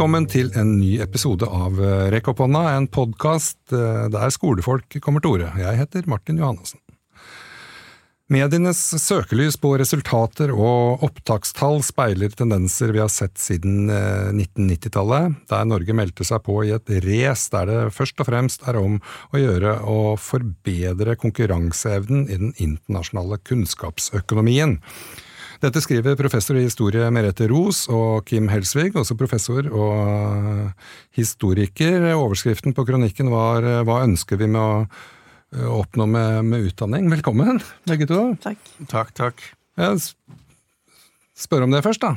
Velkommen til en ny episode av Rekk opp hånda, en podkast der skolefolk kommer til orde. Jeg heter Martin Johannessen. Medienes søkelys på resultater og opptakstall speiler tendenser vi har sett siden 1990-tallet, der Norge meldte seg på i et race der det først og fremst er om å gjøre å forbedre konkurranseevnen i den internasjonale kunnskapsøkonomien. Dette skriver professor i historie Merete Ros og Kim Helsvig, også professor og historiker. Overskriften på kronikken var Hva ønsker vi med å oppnå med, med utdanning? Velkommen, begge to. Takk. Takk, takk. Jeg spør om det først, da.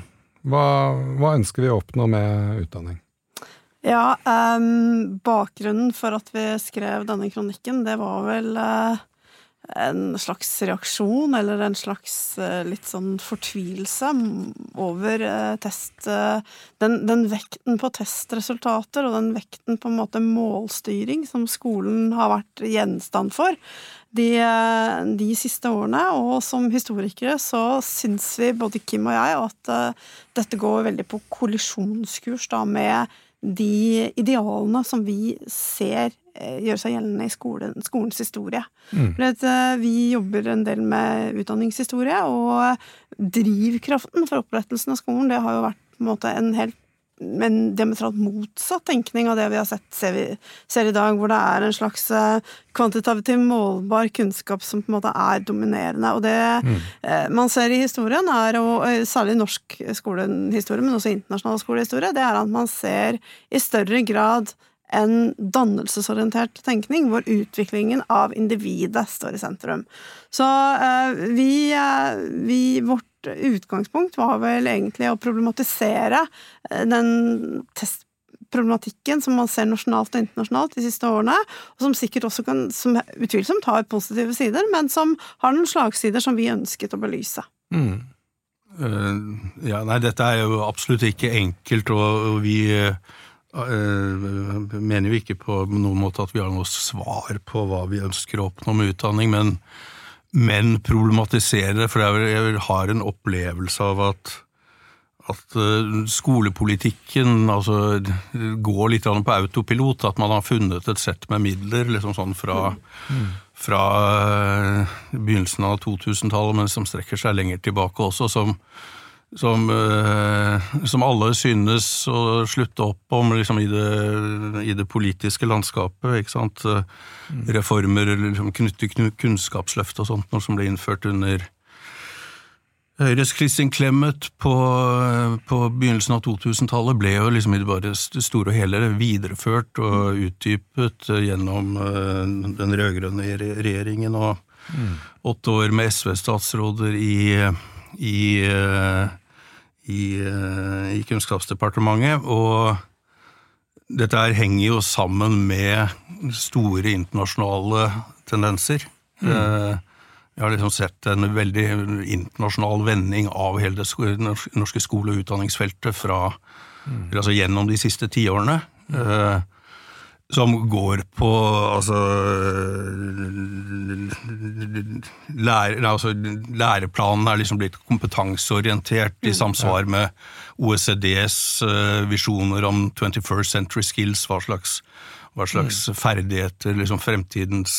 Hva, hva ønsker vi å oppnå med utdanning? Ja, um, bakgrunnen for at vi skrev denne kronikken, det var vel uh, en slags reaksjon, eller en slags eh, litt sånn fortvilelse over eh, test eh, den, den, vekten på testresultater og den vekten på en måte målstyring som skolen har vært gjenstand for de, de siste årene. Og som historikere så syns vi, både Kim og jeg, at dette går veldig på kollisjonskurs da med de idealene som vi ser gjøre seg gjeldende i skolen, skolens historie. Mm. Eh, vi jobber en del med utdanningshistorie, og drivkraften for opprettelsen av skolen det har jo vært på en måte en helt men diametralt motsatt tenkning av det vi har sett ser, vi, ser, i dag, hvor det er en slags eh, kvantitativ målbar kunnskap som på en måte er dominerende. Og det mm. man ser i historien, er, og særlig norsk skolehistorie, men også internasjonal skolehistorie, det er at man ser i større grad en dannelsesorientert tenkning, hvor utviklingen av individet står i sentrum. Så eh, vi, eh, vi, Vårt utgangspunkt var vel egentlig å problematisere eh, den testproblematikken som man ser nasjonalt og internasjonalt de siste årene, og som sikkert også kan, som utvilsomt har positive sider, men som har noen slagsider som vi ønsket å belyse. Mm. Uh, ja, nei, dette er jo absolutt ikke enkelt, og, og vi uh, Uh, mener jo ikke på noen måte at vi har noe svar på hva vi ønsker å oppnå med utdanning, men, men problematiserer det. For jeg har en opplevelse av at, at uh, skolepolitikken altså, går litt på autopilot. At man har funnet et sett med midler liksom sånn fra, fra uh, begynnelsen av 2000-tallet, men som strekker seg lenger tilbake også. som som, eh, som, alle synes å slutte opp om liksom, i, det, i, det, politiske landskapet. ikke sant? Mm. Reformer liksom, knyttet til kunnskapsløft og sånt, noe som ble innført under Høyres Kristin Clemet på, på, begynnelsen av 2000-tallet ble jo liksom i det store og hele videreført og utdypet gjennom eh, den rød-grønne regjeringen og mm. åtte år med SV-statsråder i, i eh, i, eh, i Kunnskapsdepartementet. Og dette her henger jo sammen med store internasjonale tendenser. Mm. Jeg eh, har liksom sett en veldig internasjonal vending av hele det norske skole- og utdanningsfeltet fra, mm. altså gjennom de siste tiårene. Mm som går på altså, lære, altså Læreplanen er liksom blitt kompetanseorientert i mm. samsvar med OECDs uh, visjoner om 21st century skills, hva slags, hva slags mm. ferdigheter liksom fremtidens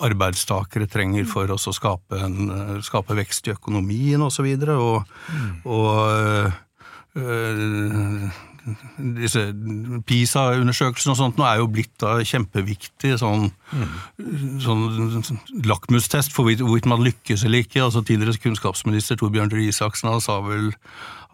arbeidstakere trenger for oss å skape, en, skape vekst i økonomien osv. Og, så og, mm. og uh, disse PISA-undersøkelsene og sånt nå er jo blitt da kjempeviktig sånn, mm. sånn lakmustest for hvorvidt man lykkes eller ikke. altså Tidligere kunnskapsminister Torbjørn Røe Isaksen sa vel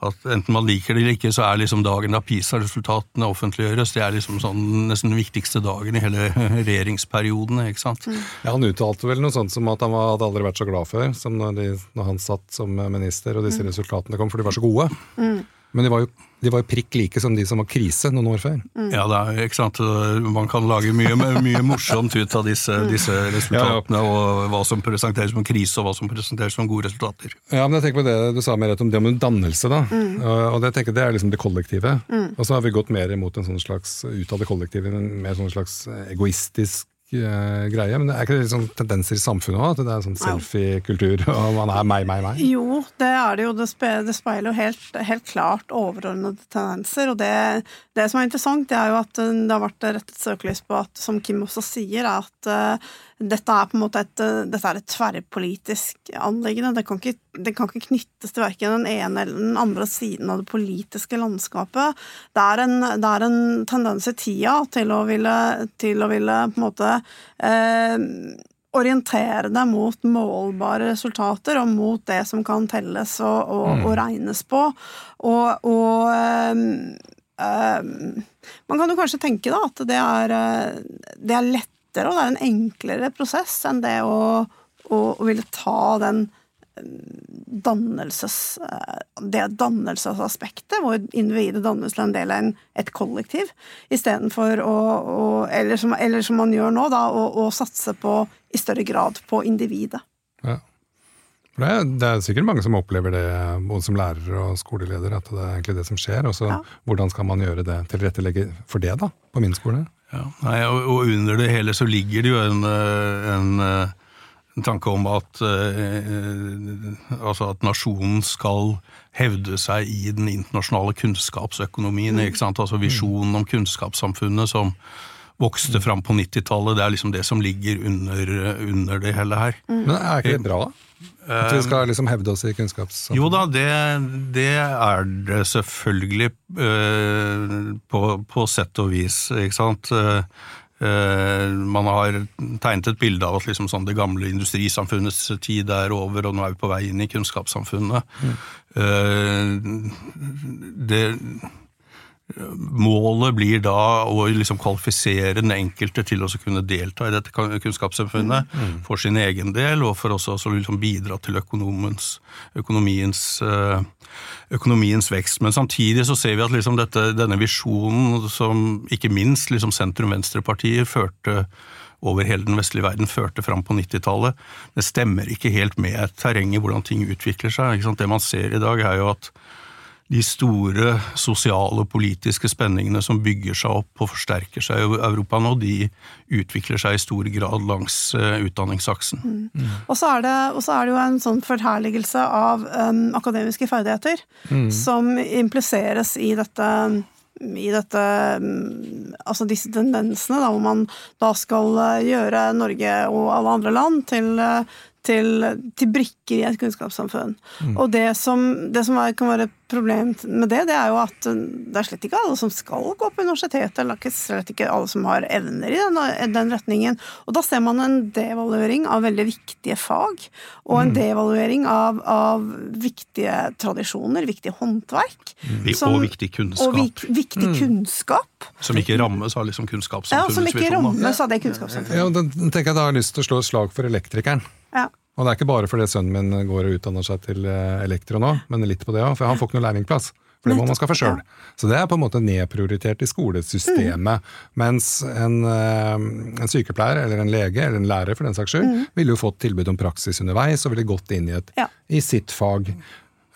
at enten man liker det eller ikke, så er liksom dagen da PISA-resultatene offentliggjøres, det er liksom sånn nesten den viktigste dagen i hele regjeringsperioden. ikke sant? Mm. Ja, Han uttalte vel noe sånt som at han hadde aldri vært så glad før som når, de, når han satt som minister og disse mm. resultatene kom, for de var så gode. Mm. Men de var, jo, de var, prikk like som de som var krise noen år før. Mm. Ja, det er, ikke sant. Man kan lage mye, mye morsomt ut av disse, mm. disse resultatene, ja, ja. og hva som presenteres som krise, og hva som presenteres som gode resultater. Ja, men jeg tenker på det du sa mer om det om dannelse, da. Mm. Og det, tenker, det er liksom det kollektive. Mm. Og så har vi gått mer imot en sånn slags, ut av det kollektive, en mer sånn slags egoistisk eh, greie. Men det er ikke det sånn tendenser i samfunnet òg? At det er sånn selfie-kultur, og man er meg, meg, meg? Jo, det er det jo. Det speiler jo helt, helt klart overordnede tendenser. Og det, det som er interessant, det er jo at eh, det har vært rettet søkelys på at, som Kim også sier, er at uh, dette er på en måte et, eh, dette er et tverrpolitisk anliggende. Det kan, ikke, det kan ikke knyttes til verken den ene eller den andre siden av det politiske landskapet. Det er en, det er en tendens i tida til å ville, til å ville på en måte eh, orientere deg mot målbare resultater og mot det som kan telles og, og, og regnes på. Og, og eh, ehm, man kan jo kanskje tenke da at det er, eh, det er lettere og det er en enklere prosess enn det å, å, å ville ta den dannelses, eh, det dannelsesaspektet, hvor individet dannes til en del av et kollektiv, istedenfor å, å eller, som, eller som man gjør nå, da, å, å satse på i større grad på individet. Ja. For det, er, det er sikkert mange som opplever det, både som lærer og skoleleder, at det er egentlig det som skjer. Og så Ja. hvordan skal man gjøre det, tilrettelegge for det, da, på min skole? Ja, nei, og, og under det hele så ligger det jo en, eh, en, eh, en tanke om at, eh, eh, altså at nasjonen skal hevde seg i den internasjonale kunnskapsøkonomien. ikke sant? Altså Visjonen om kunnskapssamfunnet som vokste fram på 90-tallet, det er liksom det som ligger under, under det hele her. Men er ikke det bra, da? At vi skal liksom hevde oss i kunnskapssamfunnet? Jo da, det, det er det selvfølgelig eh, på, på sett og vis, ikke sant. Eh, eh, man har tegnet et bilde av at liksom sånn det gamle industrisamfunnets tid er over, og nå er vi på vei inn i kunnskapssamfunnet. Mm. det Målet blir da å liksom kvalifisere den enkelte til å kunne delta i dette kunnskapssamfunnet for sin egen del, og for også å liksom bidra til økonomiens, økonomiens, eh, økonomiens vekst. Men samtidig så ser vi at liksom dette, denne visjonen som ikke minst liksom sentrum-venstrepartier førte over hele den vestlige verden førte fram på 90-tallet, det stemmer ikke helt med terrenget, hvordan ting utvikler seg. Det man ser i dag, er jo at de store sosiale og politiske spenningene som bygger seg opp og forsterker seg i Europa nå, de utvikler seg i stor grad langs eh, utdanningsaksen. Og så er, det, og så er det jo en sånn forherligelse av um, akademiske ferdigheter som impliseres i dette i dette um, Altså disse tendensene, da, hvor man da skal uh, gjøre Norge og alle andre land til, uh, til, til brikker i et kunnskapssamfunn. Og det som, det som er, kan være et problem med det, det er jo at uh, det er slett ikke alle som skal gå på universitetet, eller ikke slett ikke alle som har evner i den, den retningen. Og da ser man en devaluering av veldig viktige fag, og en devaluering av, av viktige tradisjoner, viktig håndverk. Vi- som- og viktig kunnskap. Og vik, viktig kunnskap. Som ikke rammes av liksom Ja, som ikke rammes av det kunnskapssamfunnet. Ja, da den tenker jeg da har lyst til å slå et slag for elektrikeren. Ja. Og det er ikke bare fordi sønnen min går og utdanner seg til eh, elektro nå, men litt på det òg, for han får ikke noe lærlingplass. For det må man skaffe sjøl. Så det er på en måte nedprioritert i skolesystemet. Mm. Mens en, eh, en sykepleier eller en lege, eller en lærer for den saks skyld, ville jo fått tilbud om praksis underveis og ville gått inn i, et, Mm. Ja. i sitt fag.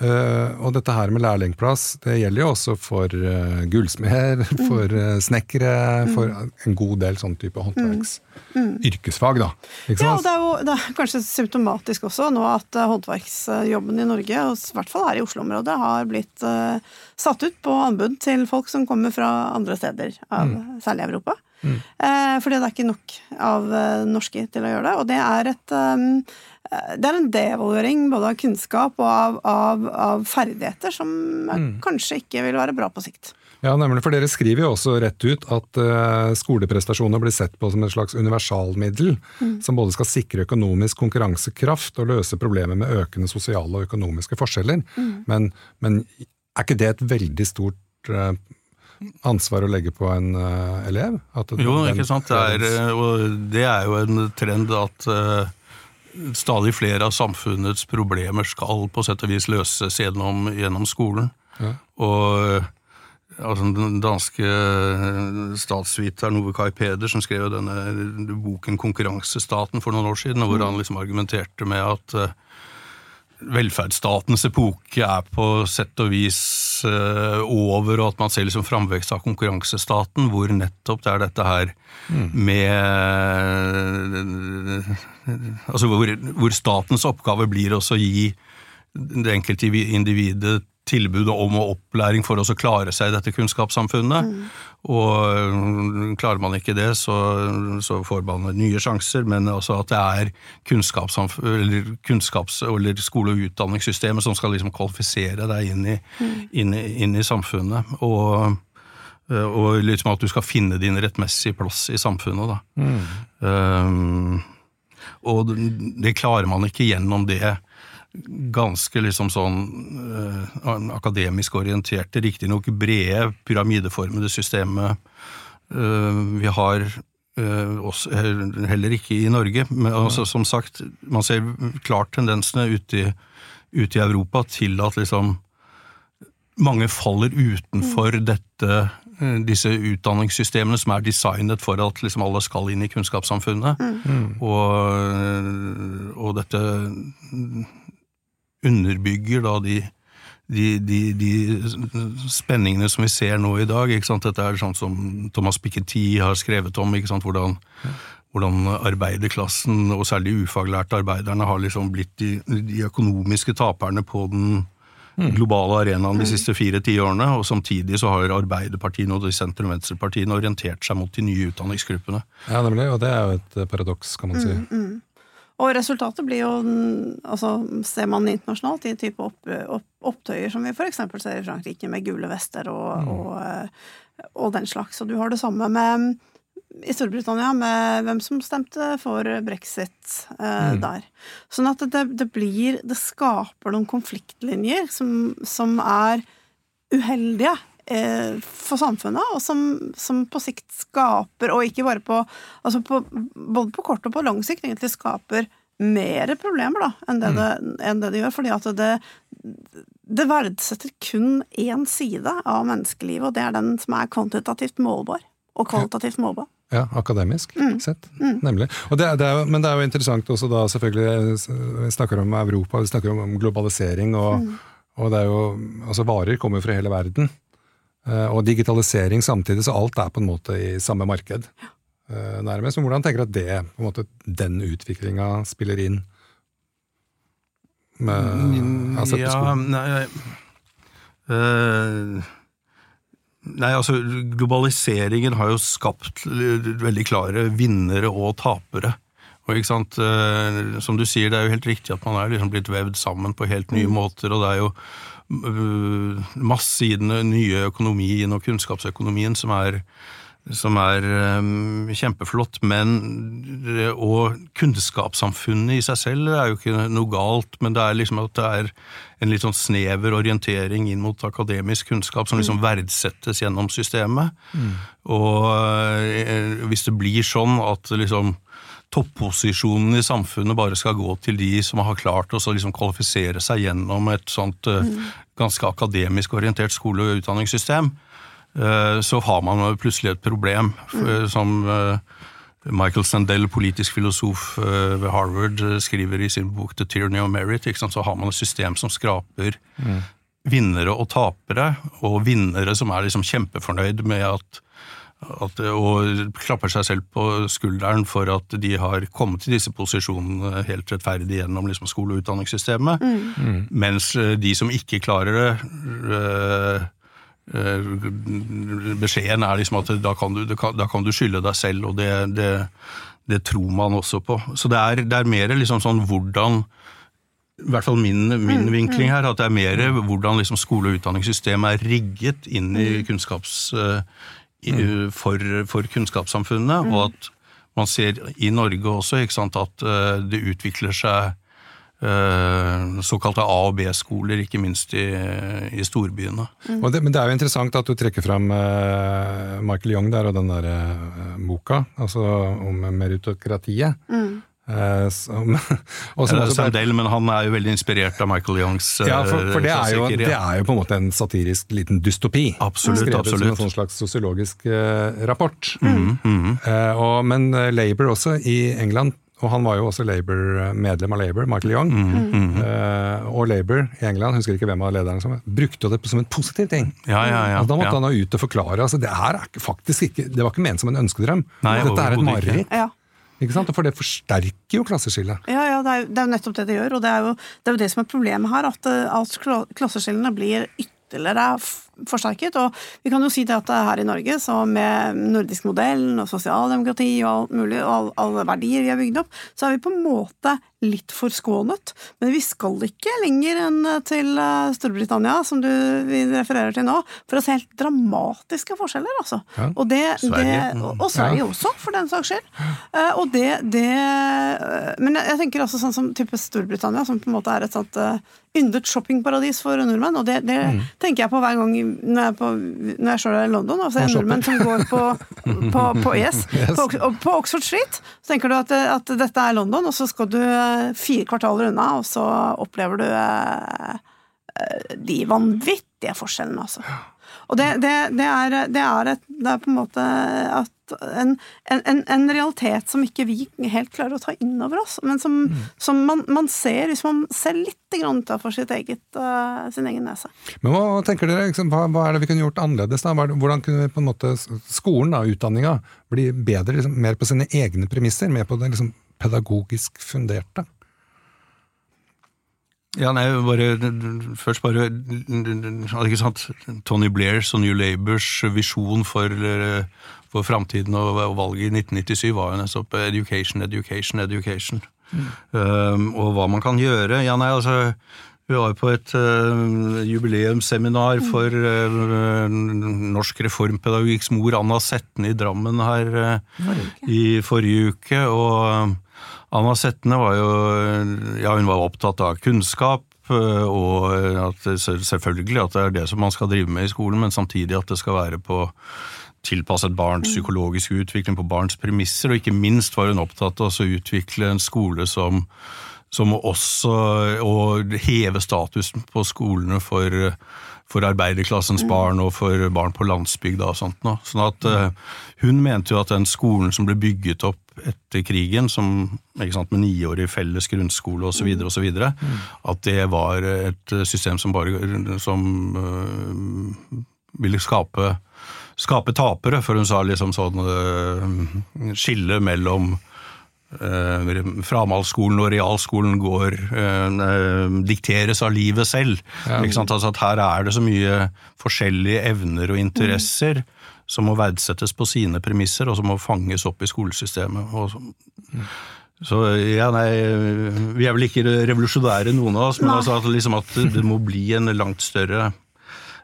Eh, og dette her med lærlingplass, det gjelder jo også for uh, gullsmeder, for uh, snekkere, for en god del sånn type håndverks yrkesfag, da. Ikke Ja, og det er jo det er kanskje symptomatisk også nå at eh, håndverksjobben i Norge, og i hvert fall her i Oslo-området, har blitt uh, satt ut på anbud til folk som kommer fra andre steder, av, særlig Europa. Eh, fordi det er ikke nok av eh, norske til å gjøre det. Og det er et eh, det er en devaluering både av kunnskap og av, av, av ferdigheter som mm. kanskje ikke vil være bra på sikt. Ja, nemlig, for dere skriver jo også rett ut at uh, skoleprestasjoner blir sett på som et slags universalmiddel, som både skal sikre økonomisk konkurransekraft og løse problemer med økende sosiale og økonomiske forskjeller. Men, men er ikke det et veldig stort eh, ansvar å legge på en uh, elev? At Jo, ikke sant. Det er, eh, og det er jo en trend at uh, stadig flere av samfunnets problemer skal på sett og vis løses gjennom, gjennom skolen. Ja. Og altså, den danske statsviteren Ove Kai Peder, som skrev jo denne boken 'Konkurransestaten' for noen år siden, hvor han liksom argumenterte med at eh, velferdsstatens epoke er på sett og vis uh, over, og at man ser liksom framvekst av konkurransestaten, hvor nettopp det er dette her mm. med Altså hvor, hvor, statens oppgave blir også å gi det enkelte individet tilbud om og opplæring for å klare seg i dette kunnskapssamfunnet. Mm. Og klarer man ikke det, så, så, får man nye sjanser, men også at det er eller kunnskaps- eller skole- og utdanningssystemet som skal liksom kvalifisere deg inn i, mm. inn, inn i samfunnet. Og, og, liksom at du skal finne din rettmessige plass i samfunnet. Da. Mm. Um, og det klarer man ikke gjennom det ganske liksom sånn eh, akademisk orienterte, riktignok brede, pyramideformede systemet eh, vi har eh, også, heller ikke i Norge. Men altså, som sagt, man ser klart tendensene ute i, ute i Europa til at liksom mange faller utenfor mm. dette disse utdanningssystemene som er designet for at liksom alle skal inn i kunnskapssamfunnet. Mm. Og, og, dette underbygger da de, de, de, de, spenningene som vi ser nå i dag. Ikke sant? Dette er sånn som Thomas Piketty har skrevet om, ikke sant? Hvordan, hvordan arbeiderklassen, og særlig ufaglærte arbeiderne, har liksom blitt de, de økonomiske taperne på den mm. globale arenaen de siste fire tiårene, og samtidig så har Arbeiderpartiene og de sentrum-venstrepartiene orientert seg mot de nye utdanningsgruppene. Ja, nemlig, og det er jo et paradoks, kan man si. Mm, mm. Og resultatet blir jo altså Ser man internasjonalt i type opp, opp, opptøyer som vi f.eks. ser i Frankrike, med gule vester og, mm. og, eh, og, den slags. Og du har det samme med i Storbritannia med hvem som stemte for brexit eh, mm. der. Sånn at det, det, blir Det skaper noen konfliktlinjer som, som er uheldige for samfunnet, og som, som, på sikt skaper, og ikke bare på altså på, Både på kort og på lang sikt egentlig skaper mer problemer da, enn det, mm. det, enn det, det gjør. fordi at det, det verdsetter kun én side av menneskelivet, og det er den som er kvantitativt målbar. Og kvalitativt målbar. Ja, akademisk mm. sett, mm. nemlig. Det, det er, men det er jo interessant også da, selvfølgelig, vi snakker om Europa, vi snakker om globalisering, og, mm. og det er jo, altså varer kommer fra hele verden. Eh, og digitalisering samtidig, så alt er på en måte i samme marked. Eh, nærmest. Men hvordan tenker du at det, på en måte, den utviklinga spiller inn? Med, altså, ja, nei, øh, nei, altså globaliseringen har jo skapt veldig klare vinnere og tapere. Og ikke sant, Som du sier, det er jo helt riktig at man er liksom blitt vevd sammen på helt nye mm. måter. og det er jo masse i den nye økonomien og kunnskapsøkonomien som er, som er um, kjempeflott, men Og kunnskapssamfunnet i seg selv er jo ikke noe galt, men det er liksom at det er en litt sånn snever orientering inn mot akademisk kunnskap som liksom mm. verdsettes gjennom systemet. Mm. Og uh, hvis det blir sånn at liksom topposisjonen i samfunnet bare skal gå til de som har klart å liksom kvalifisere seg gjennom et sånt eh, ganske akademisk orientert skole- og utdanningssystem, eh, så har man plutselig et problem. Mm. Som Michael Sandell, politisk filosof ved Harvard, skriver i sin bok The Tyranny of Merit, så har man et system som skraper mm. vinnere og tapere, og vinnere som er liksom kjempefornøyd med at at, og klapper seg selv på skulderen for at de har kommet til disse posisjonene helt rettferdig gjennom liksom, skole- og utdanningssystemet. Mm. mm. Mens eh, de som ikke klarer det øh, Beskjeden er liksom at da kan, du, da kan du skylde deg selv, og det, det, det, tror man også på. Så det er, det er mer liksom sånn hvordan i hvert fall min, min mm, vinkling mm. her, at det er mer hvordan liksom skole- og utdanningssystemet er rigget inn i kunnskaps mm. for, for, kunnskapssamfunnet, mm. og at man ser i Norge også sant, at uh, det utvikler seg uh, såkalte A- og B-skoler, ikke minst i, i storbyene. Mm. Det, men det er jo interessant at du trekker fram uh, Michael Young der og den der boka, altså om meritokratiet. Mm. Eh, som, Sam Dale, men han er jo veldig inspirert av Michael Youngs Ja, for, for det, er jo, det, er jo, på en måte en satirisk liten dystopi. Absolutt, skrevet absolutt. som en sånn slags sosiologisk uh, rapport. Mm, mm. Uh, og, men Labour også, i England, og han var jo også Labour, medlem av Labour, Michael Young. Mm, Eh, og Labour i England, husker ikke hvem av lederne som brukte det som en positiv ting. Ja, ja, ja. Og da måtte ja. han ha ut og forklare. altså Det her er faktisk ikke, det var ikke ment som en ønskedrøm. Nei, Dette er et mareritt. Ikke sant? For det forsterker jo klasseskillet. Ja, ja, det er, jo- det er jo nettopp det det gjør, og det er jo det, er jo det som er problemet her, at, eh, at klasseskillene blir ytterligere forsterket. Og vi kan jo si det at her i Norge, så med nordisk modell og sosialdemokrati og alt mulig, og all- alle verdier vi har bygd opp, så er vi på en måte litt forskånet. Men vi skal ikke lenger enn til eh, Storbritannia, som du refererer til nå, for å se helt dramatiske forskjeller, altså. Ja. Og, det, det, Sverige. og, og Sverige også, for den saks skyld. Eh, og det, det eh, Men jeg, tenker altså sånn som type Storbritannia, som på en måte er et sånt yndet shoppingparadis for nordmenn. Og det, det Mm. tenker jeg på hver gang når jeg, på, når jeg selv er i London altså nordmenn som går på, på, på, yes, Yes. på, på Oxford Street. Så tenker du at, at dette er London, og så skal du eh, fire kvartaler unna, og så opplever du eh, eh, de vanvittige forskjellene, altså. Og det, det, det, er, det, er et, er på en måte en, en, en realitet som ikke vi helt klarer å ta inn over oss, men som, som man, man ser hvis man ser litt utenfor sitt eget, eh, sin egen nese. Men hva tenker dere, liksom, hva, hva er det vi kunne gjort annerledes? da? Hvordan kunne vi på en måte, skolen, og utdanninga, bli bedre, liksom, mer på sine egne premisser? Mer på det liksom, pedagogisk funderte? Ja, nei, bare, først bare ikke sant, Tony Blairs og New Labours visjon for, eh, for framtiden og og valget i 1997 var jo nettopp education, education, education. Um, og hva man kan gjøre. Ja, nei, altså vi var på et uh, jubileumsseminar for uh, Norsk reformpedagogikks mor Anna Setne i Drammen her uh, i forrige uke. Og eh, Anna Settene var jo Ja, hun var opptatt av kunnskap. eh, Og at selvfølgelig at det er det som man skal drive med i skolen, men samtidig at det skal være på tilpasset barns psykologiske utvikling på barns premisser, og ikke minst var hun opptatt av å utvikle en skole som, som også å heve statusen på skolene for, for arbeiderklassens barn og for barn på landsbygda og sånt. noe. Sånn at uh, Hun mente jo at den skolen som ble bygget opp etter krigen, som, sant, med niårig felles grunnskole osv., osv., at det var et system som bare som, øh, ville skape skape tapere, for hun sa liksom sånn øh, skille mellom Uh, Framadsskolen og realskolen går uh, dikteres av livet selv. Sant? Altså at her er det så mye forskjellige evner og interesser som må verdsettes på sine premisser, og som må fanges opp i skolesystemet. Og, så- så ja, nei, Vi er vel ikke revolusjonære, noen av oss, men altså at, liksom at det må bli en langt større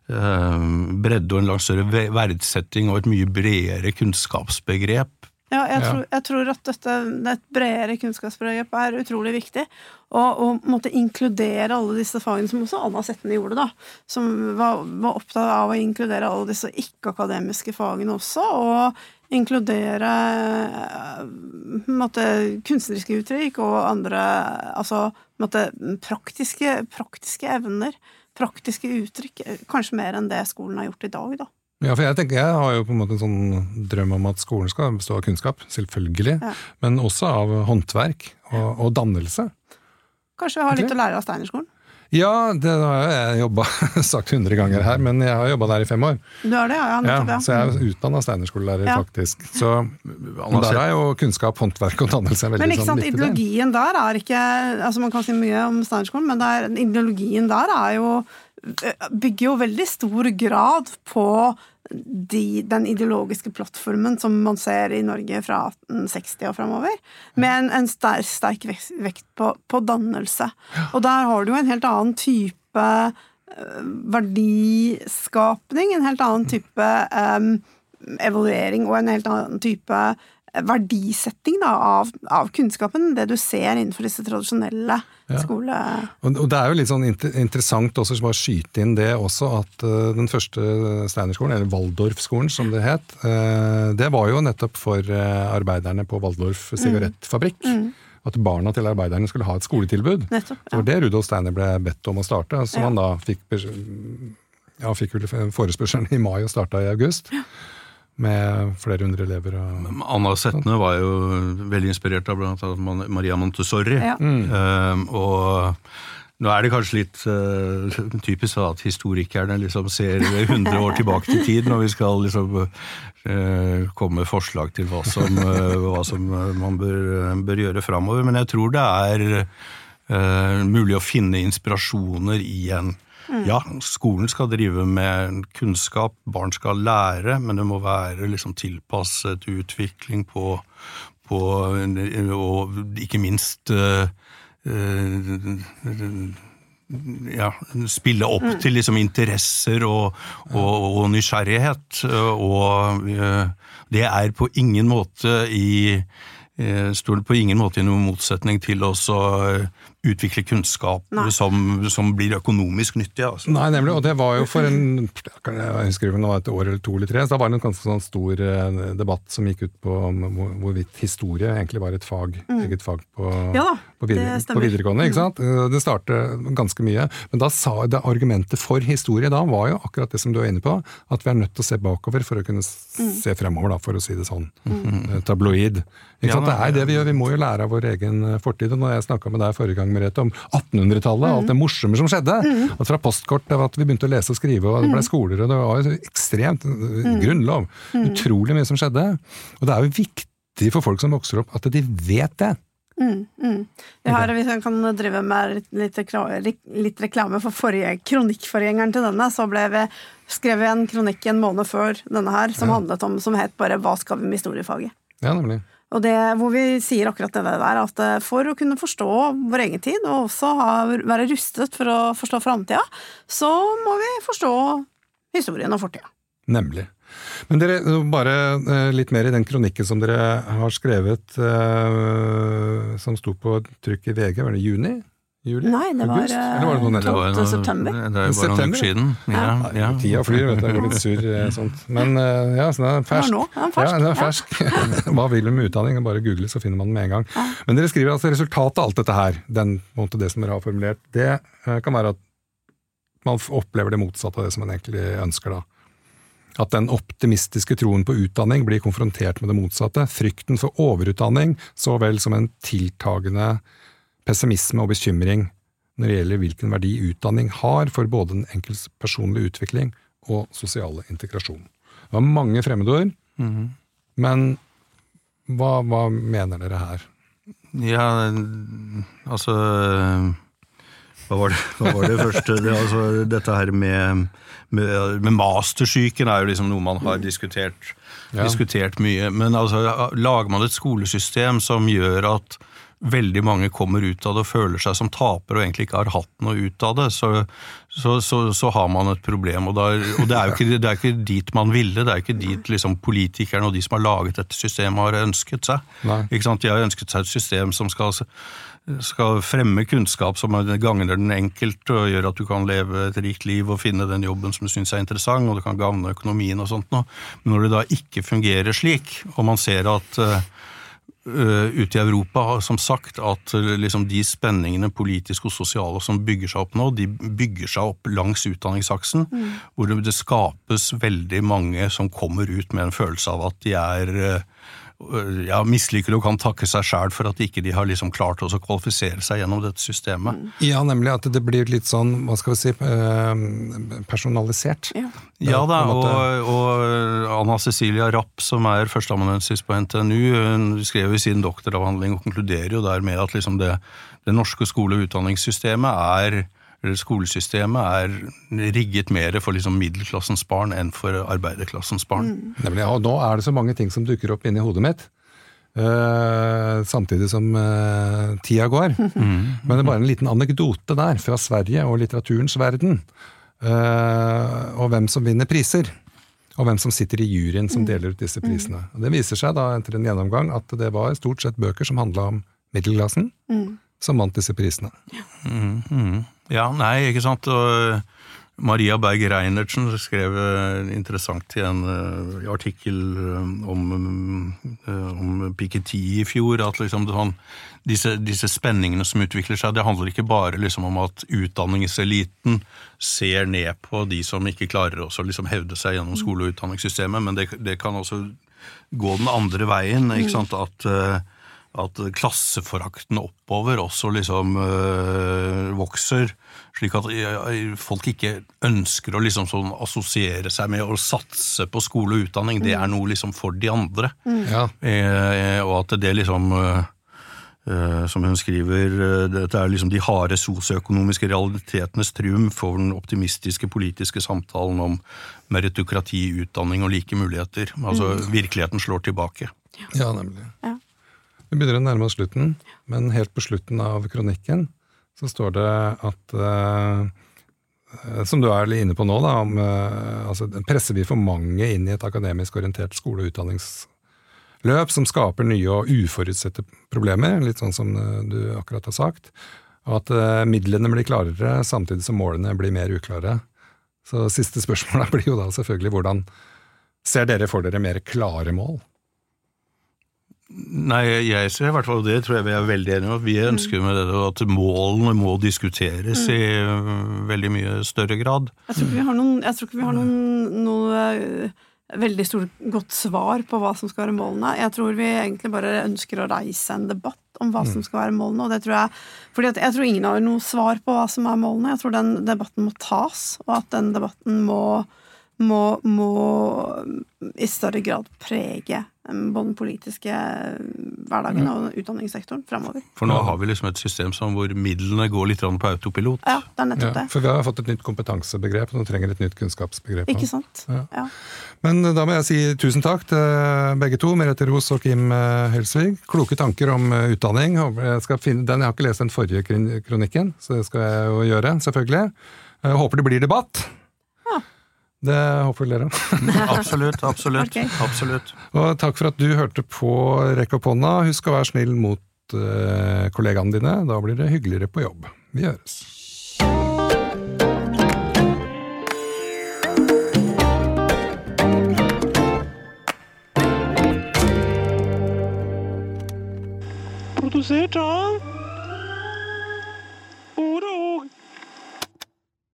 eh, bredde og en langt større verdsetting og et mye bredere kunnskapsbegrep. Ja, jeg, Ja. Tror, jeg tror at dette, et bredere kunnskapsbegrep er utrolig viktig. Og, og måtte inkludere alle disse fagene, som også Anna Setne gjorde, da. Som var, var opptatt av å inkludere alle disse ikke-akademiske fagene også. Og inkludere eh, måte, kunstneriske uttrykk og andre altså, måtte, praktiske, praktiske evner. Praktiske uttrykk. Kanskje mer enn det skolen har gjort i dag, da. Ja, for jeg, tenker, jeg har jo på en måte en sånn drøm om at skolen skal bestå av kunnskap, selvfølgelig, Ja. men også av håndverk og, og dannelse. Kanskje har litt okay. å lære av Steinerskolen? Ja, det har jeg jobba sagt hundre ganger her, men jeg har jobba der i fem år. Du er det, ja? ja, Ja, ja. så jeg er utdanna steinerskolelærer, Ja. faktisk. Så og der er jo kunnskap, håndverk og dannelse veldig Men ikke sånn sant, del. ideologien der er ikke altså Man kan si mye om Steinerskolen, men det er, ideologien der er jo bygger jo veldig stor grad på de, den ideologiske plattformen som man ser i Norge fra 1860 og framover, med en, en sterk, sterk vekt, på, på dannelse. Og der har du jo en helt annen type eh, verdiskapning, en helt annen type um, evaluering og en helt annen type verdisetting da, av, av kunnskapen, det du ser innenfor disse tradisjonelle Ja. skole... Og og det er jo litt sånn inter interessant også, bare skyte inn det også, at uh, den første Steinerskolen, eller Waldorfskolen som det het, uh, det var jo nettopp for uh, arbeiderne på Waldorf sigarettfabrikk. At barna til arbeiderne skulle ha et skoletilbud. Nettopp. Det var det Rudolf Steiner ble bedt om å starte, som Ja. han da fikk, ja, fikk forespørselen i mai og starta i august. Med flere hundre elever. Og... Anna Setne var jo veldig inspirert av blant annet Maria Montessori. Ja. Um, og nå er det kanskje litt uh, typisk at historikerne liksom ser 100 år tilbake til tid når vi skal liksom uh, komme med forslag til hva som, uh, hva som man bør, bør gjøre framover. Men jeg tror det er mulig å finne inspirasjoner i en Mm. Ja, skolen skal drive med kunnskap, barn skal lære, men det må være liksom tilpasset utvikling på, på Og ikke minst uh, ja, spille opp mm. til liksom interesser og, og, og nysgjerrighet. Og det er på ingen måte i står på ingen måte i noen motsetning til å utvikle kunnskap som, som, blir økonomisk nyttig. Altså. Nei, nemlig, og det var jo for en jeg husker ikke om det var et år eller to eller tre, så da var det en ganske sånn stor eh, debatt som gikk ut på hvorvidt historie egentlig var et fag, mm. eget fag på, ja, på, videre, på videregående. ikke sant? Mm. Det startet ganske mye. Men da sa det argumentet for historie da var jo akkurat det som du er inne på, at vi er nødt til å se bakover for å kunne mm. se fremover, da, for å si det sånn. Mm. Tabloid. Ikke sant? Det er det vi gjør, vi må jo lære av vår egen fortid. og når jeg snakka med deg forrige gang Merete, om 1800-tallet, mm. alt det morsomme som skjedde. Mm. At fra postkort til at vi begynte å lese og skrive, og det ble mm. skoler, og det var ekstremt mm. grunnlov. Mm. Utrolig mye som skjedde. Og det er jo viktig for folk som vokser opp, at de vet det. Mm, mm. Har, hvis jeg kan drive med litt, litt, reklame for forrige kronikkforgjengeren til denne, så ble vi skrevet en kronikk en måned før denne her, som ja. handlet om, som het bare 'Hva skal vi med historiefaget'? Ja, nemlig. Og det, hvor vi sier akkurat det der, at eh, for å kunne forstå vår egen tid, og også ha, være rustet for å forstå framtida, så må vi forstå historien og fortida. Nemlig. Men dere, bare eh, litt mer i den kronikken som dere har skrevet, eh, som sto på trykk i VG, var det juni? Juli? Nei, det var, var det 12. Eh, september. Det er jo bare noen uker siden. Ja, ja. Tida flyr, vet du. Jeg går litt sur eh, sånt. Men eh, ja, så den er fersk. Den er fersk. Ja, den er fersk. Hva vil du med utdanning? Bare google, så finner man den med en gang. Men dere skriver altså resultatet av alt dette her, den, måte, det som dere har formulert, det kan være at man opplever det motsatte av det som man egentlig ønsker, da. At den optimistiske troen på utdanning blir konfrontert med det motsatte. Frykten for overutdanning så vel som en tiltagende pessimisme og bekymring når det gjelder hvilken verdi utdanning har for både den enkeltes personlige utvikling og sosiale integrasjon. Det var mange fremmedord, mm -hmm. men hva, hva, mener dere her? Ja, altså Hva var det, hva var det første? Det, altså, dette her med, med, med mastersyken er jo liksom noe man har diskutert, ja. diskutert mye. Men altså, lager man et skolesystem som gjør at veldig mange kommer ut av det og føler seg som taper og egentlig ikke har hatt noe ut av det, så, så, så, så har man et problem. Og, da, og det, er jo ikke, det er ikke, dit man ville, det er jo ikke dit liksom, politikerne og de som har laget dette systemet har ønsket seg. De har ønsket seg et system som skal, skal fremme kunnskap som gagner den enkelte og gjør at du kan leve et rikt liv og finne den jobben som du syns er interessant, og det kan gagne økonomien og sånt noe. Men når det da ikke fungerer slik, og man ser at Eh, ute i Europa har som sagt at eh, liksom de spenningene politiske og sosiale som bygger seg opp nå, de bygger seg opp langs utdanningsaksen, mm. hvor det, skapes veldig mange som kommer ut med en følelse av at de er eh, ja, misliker og kan takke seg sjæl for at ikke de har liksom klart å kvalifisere seg gjennom dette systemet. Mm. Ja, nemlig at det blir litt sånn, hva skal vi si, personalisert. Ja, ja da, og, og, Anna Cecilia Rapp, som er førsteamanuensis på NTNU, hun skrev i sin doktoravhandling og konkluderer jo der med at liksom det, det norske skole- og utdanningssystemet er skolesystemet er rigget mer for liksom middelklassens barn enn for arbeiderklassens barn. Mm. Nemlig, og nå er det så mange ting som dukker opp inni hodet mitt. Uh, samtidig som uh, tida går. Mm. Men det er bare en liten anekdote der, fra Sverige og litteraturens verden. Uh, og hvem som vinner priser. Og hvem som sitter i juryen som mm. deler ut disse prisene. Og Det viser seg da etter en gjennomgang at det var stort sett bøker som handla om middelklassen, mm. som vant disse prisene. Ja. Mm, mm. Ja, nei, ikke sant. Og, Maria Berg Reinertsen skrev eh, interessant i en uh, artikkel om, om Piketty i fjor, at liksom sånn, disse, disse, spenningene som utvikler seg, det handler ikke bare liksom om at utdanningseliten ser ned på de som ikke klarer å liksom hevde seg gjennom skole- og utdanningssystemet, men det, det kan også gå den andre veien. ikke sant, at at klasseforakten oppover også liksom øh, vokser. Slik at folk ikke ønsker å liksom sånn assosiere seg med å satse på skole og utdanning. Det er noe liksom for de andre. Mm. Ja. Eh, og at det liksom øh, som hun skriver, dette er liksom de harde sosioøkonomiske realitetenes triumf over den optimistiske politiske samtalen om meritokrati, utdanning og like muligheter. Altså mm. virkeligheten slår tilbake. Ja, nemlig. Ja. Vi begynner å nærme oss slutten, men helt på slutten av kronikken så står det at uh, Som du er litt inne på nå, da, om, uh, altså, presser vi for mange inn i et akademisk orientert skole- og utdanningsløp som skaper nye og uforutsette problemer, litt sånn som du akkurat har sagt. Og at midlene blir klarere samtidig som målene blir mer uklare. Så siste spørsmål blir jo da selvfølgelig hvordan ser dere for dere mer klare mål? Nei, jeg ser i hvert fall det, tror jeg vi er veldig enige om. Vi ønsker med det at målene må diskuteres mm. i uh, veldig mye større grad. Jeg tror ikke vi har noen, vi har noen noe uh, veldig stort, godt svar på hva som skal være målene. Jeg tror vi egentlig bare ønsker å reise en debatt om hva som skal være målene. og det tror Jeg fordi jeg tror ingen har noe svar på hva som er målene. Jeg tror den debatten må tas, og at den debatten må, må, må i større grad prege både den politiske hverdagen og utdanningssektoren framover. For nå har vi liksom et system som hvor midlene går litt på autopilot. Ja, det er nettopp det. Ja, for vi har fått et nytt kompetansebegrep, og nå trenger et nytt kunnskapsbegrep. Ikke sant. Ja. Ja. Men da må jeg si tusen takk til begge to, Merete Ros og Kim eh, Helsvig. Kloke tanker om eh, utdanning. Jeg, finne, den, jeg har ikke lest den forrige kronikken, så det skal jeg jo gjøre, selvfølgelig. Jeg håper det blir debatt. Det håper dere. absolutt. Absolutt. Okay. absolutt. Og takk for at du hørte på Rekk opp hånda. Husk å være snill mot uh, kollegaene dine. Da blir det hyggeligere på jobb. Vi høres. Produsert av